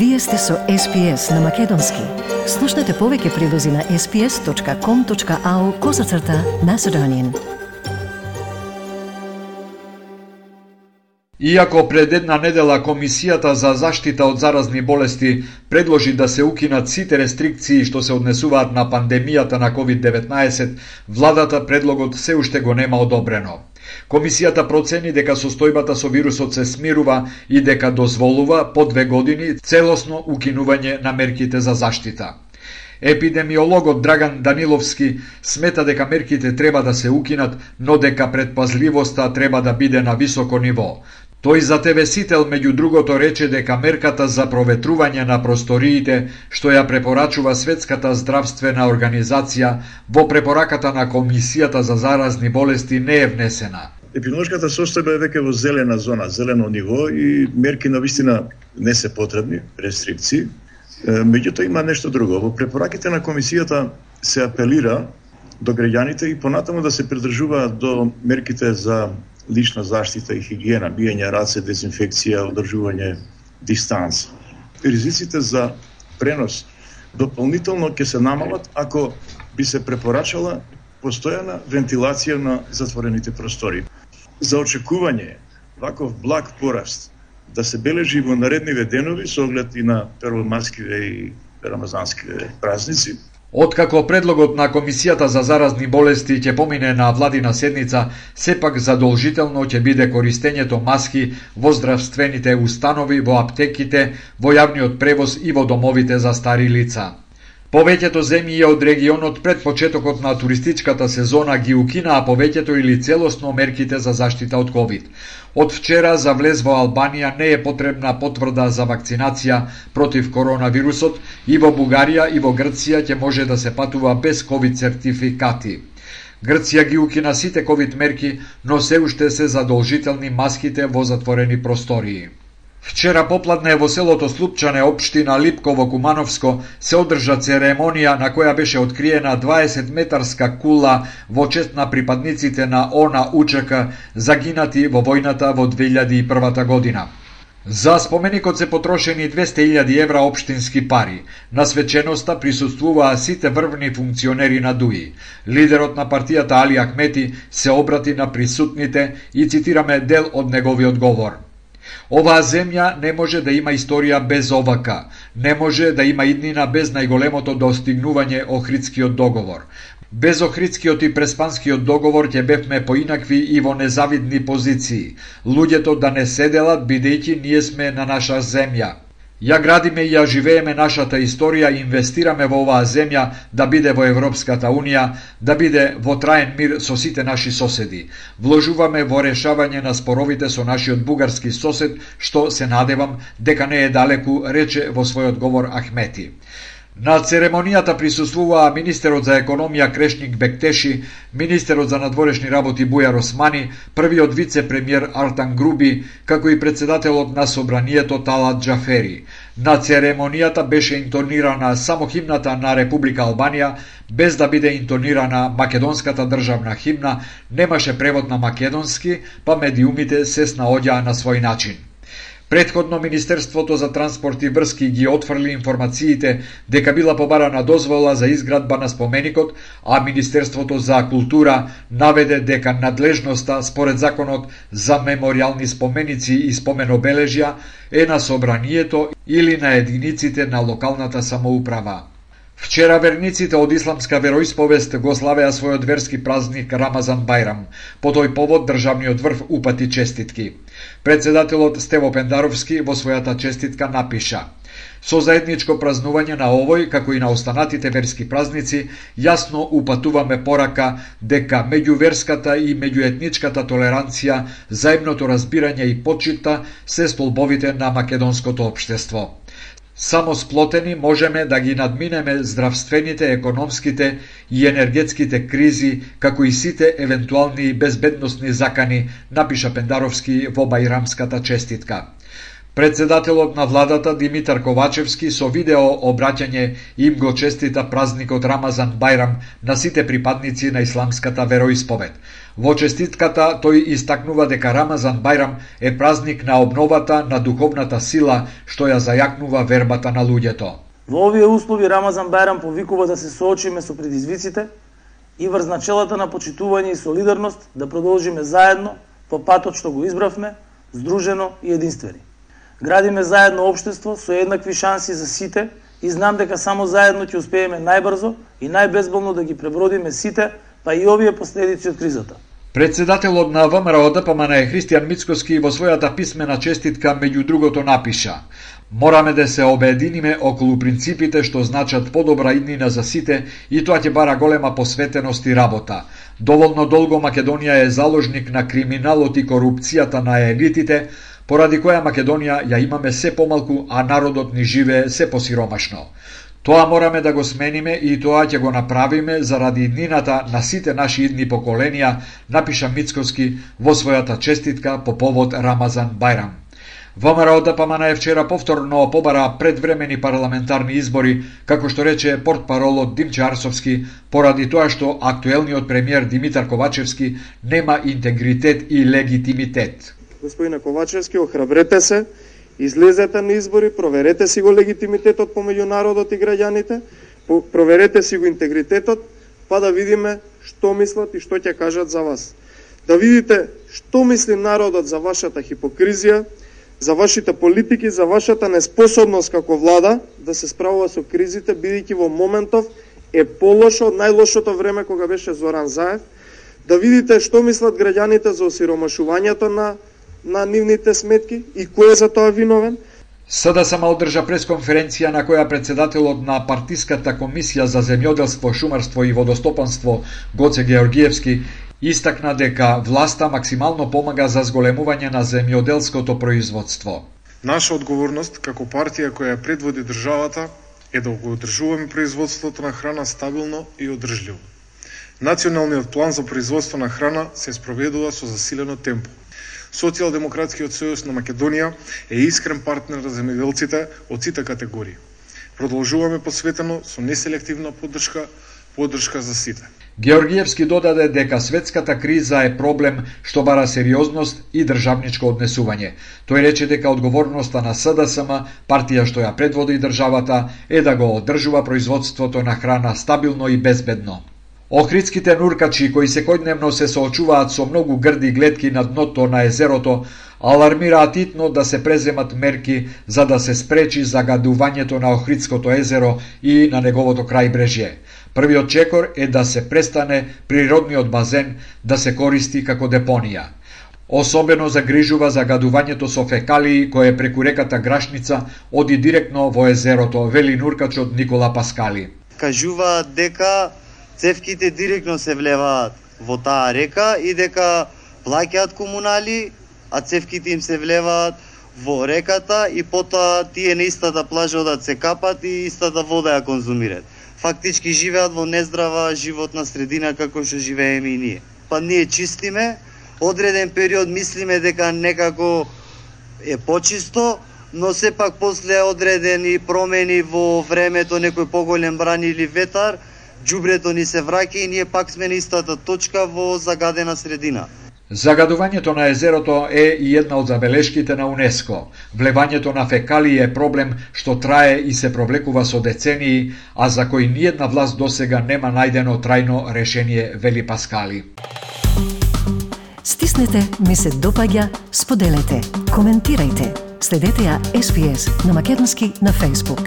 Вие сте со SPS на Македонски. Слушнете повеќе прилози на sps.com.au козацрта на Седонин. Иако пред една недела Комисијата за заштита од заразни болести предложи да се укинат сите рестрикции што се однесуваат на пандемијата на COVID-19, владата предлогот се уште го нема одобрено. Комисијата процени дека состојбата со вирусот се смирува и дека дозволува по две години целосно укинување на мерките за заштита. Епидемиологот Драган Даниловски смета дека мерките треба да се укинат, но дека предпазливоста треба да биде на високо ниво. Тој за тебе Сител меѓу другото рече дека мерката за проветрување на просториите, што ја препорачува Светската здравствена организација, во препораката на Комисијата за заразни болести не е внесена. Епидемиолошката состојба е веќе во зелена зона, зелено ниво и мерки на вистина не се потребни, рестрикции. Меѓутоа има нешто друго. Во препораките на комисијата се апелира до граѓаните и понатаму да се придржуваат до мерките за лична заштита и хигиена, биење раце, дезинфекција, одржување дистанца. Ризиците за пренос дополнително ќе се намалат ако би се препорачала постојана вентилација на затворените простори. За очекување ваков благ пораст да се бележи во наредниве денови со оглед и на первомаскиве и рамазанскиве празници, Откако предлогот на Комисијата за заразни болести ќе помине на владина седница, сепак задолжително ќе биде користењето маски во здравствените установи, во аптеките, во јавниот превоз и во домовите за стари лица. Повеќето земји од регионот пред почетокот на туристичката сезона ги укинаа повеќето или целосно мерките за заштита од ковид. Од вчера за влез во Албанија не е потребна потврда за вакцинација против коронавирусот и во Бугарија и во Грција ќе може да се патува без ковид сертификати. Грција ги укина сите ковид мерки, но се уште се задолжителни маските во затворени простории. Вчера попладне во селото Слупчане, општина Липково, Кумановско, се одржа церемонија на која беше откриена 20 метарска кула во чест на припадниците на ОНА УЧК загинати во војната во 2001 година. За споменикот се потрошени 200.000 евра општински пари. На свеченоста присуствуваа сите врвни функционери на ДУИ. Лидерот на партијата Али Ахмети се обрати на присутните и цитираме дел од неговиот говор. Оваа земја не може да има историја без овака, не може да има иднина без најголемото достигнување Охридскиот договор. Без Охридскиот и Преспанскиот договор ќе бевме поинакви и во незавидни позиции. Луѓето да не седелат бидејќи ние сме на наша земја. Ја градиме и ја живееме нашата историја и инвестираме во оваа земја да биде во Европската Унија, да биде во траен мир со сите наши соседи. Вложуваме во решавање на споровите со нашиот бугарски сосед, што се надевам дека не е далеку, рече во својот говор Ахмети. На церемонијата присуствуваа министерот за економија Крешник Бектеши, министерот за надворешни работи Бујар Османи, првиот вице-премиер Артан Груби, како и председателот на собранието Талат Джафери. На церемонијата беше интонирана само химната на Република Албанија, без да биде интонирана македонската државна химна, немаше превод на македонски, па медиумите се снаоѓаа на свој начин. Предходно Министерството за транспорт и врски ги отфрли информациите дека била побарана дозвола за изградба на споменикот, а Министерството за култура наведе дека надлежноста според законот за мемориални споменици и споменобележја е на собранието или на единиците на локалната самоуправа. Вчера верниците од исламска вероисповест го славеа својот верски празник Рамазан байрам. По тој повод државниот врв упати честитки. Председателот Стево Пендаровски во својата честитка напиша Со заедничко празнување на овој, како и на останатите верски празници, јасно упатуваме порака дека меѓуверската и меѓуетничката толеранција, заемното разбирање и почита се столбовите на македонското општество. Само сплотени можеме да ги надминеме здравствените, економските и енергетските кризи, како и сите евентуални безбедносни закани, напиша Пендаровски во Бајрамската честитка. Председателот на владата Димитар Ковачевски со видео обраќање им го честита празникот Рамазан Бајрам на сите припадници на исламската вероисповед. Во честитката тој истакнува дека Рамазан Бајрам е празник на обновата на духовната сила што ја зајакнува вербата на луѓето. Во овие услови Рамазан Бајрам повикува да се соочиме со предизвиците и врз начелата на почитување и солидарност да продолжиме заедно по патот што го избравме, здружено и единствени. Градиме заедно општество со еднакви шанси за сите и знам дека само заедно ќе успееме најбрзо и најбезболно да ги пребродиме сите, па и овие последици од кризата. Председателот на ВМРО ДПМН Христијан Мицкоски во својата писмена честитка меѓу другото напиша Мораме да се обединиме околу принципите што значат подобра иднина за сите и тоа ќе бара голема посветеност и работа. Доволно долго Македонија е заложник на криминалот и корупцијата на елитите, поради која Македонија ја имаме се помалку, а народот ни живее се посиромашно. Тоа мораме да го смениме и тоа ќе го направиме заради иднината на сите наши идни поколенија, напиша Мицковски во својата честитка по повод Рамазан Бајрам. ВМРО да ДПМН е вчера повторно побара предвремени парламентарни избори, како што рече портпаролот Димче Арсовски, поради тоа што актуелниот премиер Димитар Ковачевски нема интегритет и легитимитет господине Ковачевски, охрабрете се, излезете на избори, проверете си го легитимитетот помеѓу народот и граѓаните, проверете си го интегритетот, па да видиме што мислат и што ќе кажат за вас. Да видите што мисли народот за вашата хипокризија, за вашите политики, за вашата неспособност како влада да се справува со кризите, бидејќи во моментов е полошо од најлошото време кога беше Зоран Заев, да видите што мислат граѓаните за осиромашувањето на на нивните сметки и кој е за тоа виновен. СДСМ одржа пресконференција на која председателот на партиската комисија за земјоделство, шумарство и водостопанство Гоце Георгиевски истакна дека власта максимално помага за зголемување на земјоделското производство. Наша одговорност како партија која предводи државата е да го одржуваме производството на храна стабилно и одржливо. Националниот план за производство на храна се спроведува со засилено темпо. Социјалдемократскиот сојуз на Македонија е искрен партнер за земјоделците од сите категории. Продолжуваме посветено со неселективна поддршка, поддршка за сите. Георгиевски додаде дека светската криза е проблем што бара сериозност и државничко однесување. Тој рече дека одговорноста на СДСМ, партија што ја предводи државата, е да го одржува производството на храна стабилно и безбедно. Охридските нуркачи кои секојдневно се соочуваат со многу грди гледки на дното на езерото, алармираат итно да се преземат мерки за да се спречи загадувањето на Охридското езеро и на неговото крајбрежје. Првиот чекор е да се престане природниот базен да се користи како депонија. Особено загрижува загадувањето со фекалии кое преку реката Грашница оди директно во езерото, вели нуркачот Никола Паскали. Кажува дека цевките директно се влеваат во таа река и дека плаќаат комунали, а цевките им се влеваат во реката и потоа тие на истата плажа одат се капат и истата вода ја конзумираат. Фактички живеат во нездрава животна средина како што живееме и ние. Па ние чистиме, одреден период мислиме дека некако е почисто, но сепак после одредени промени во времето, некој поголем бран или ветар, џубрето ни се враќа и ние пак сме на истата точка во загадена средина. Загадувањето на езерото е и една од забелешките на УНЕСКО. Влевањето на фекалии е проблем што трае и се провлекува со децении, а за кој ниедна власт досега нема најдено трајно решение, вели Паскали. Стиснете, ми се допаѓа, споделете, коментирајте. Следете ја SPS на Македонски на Facebook.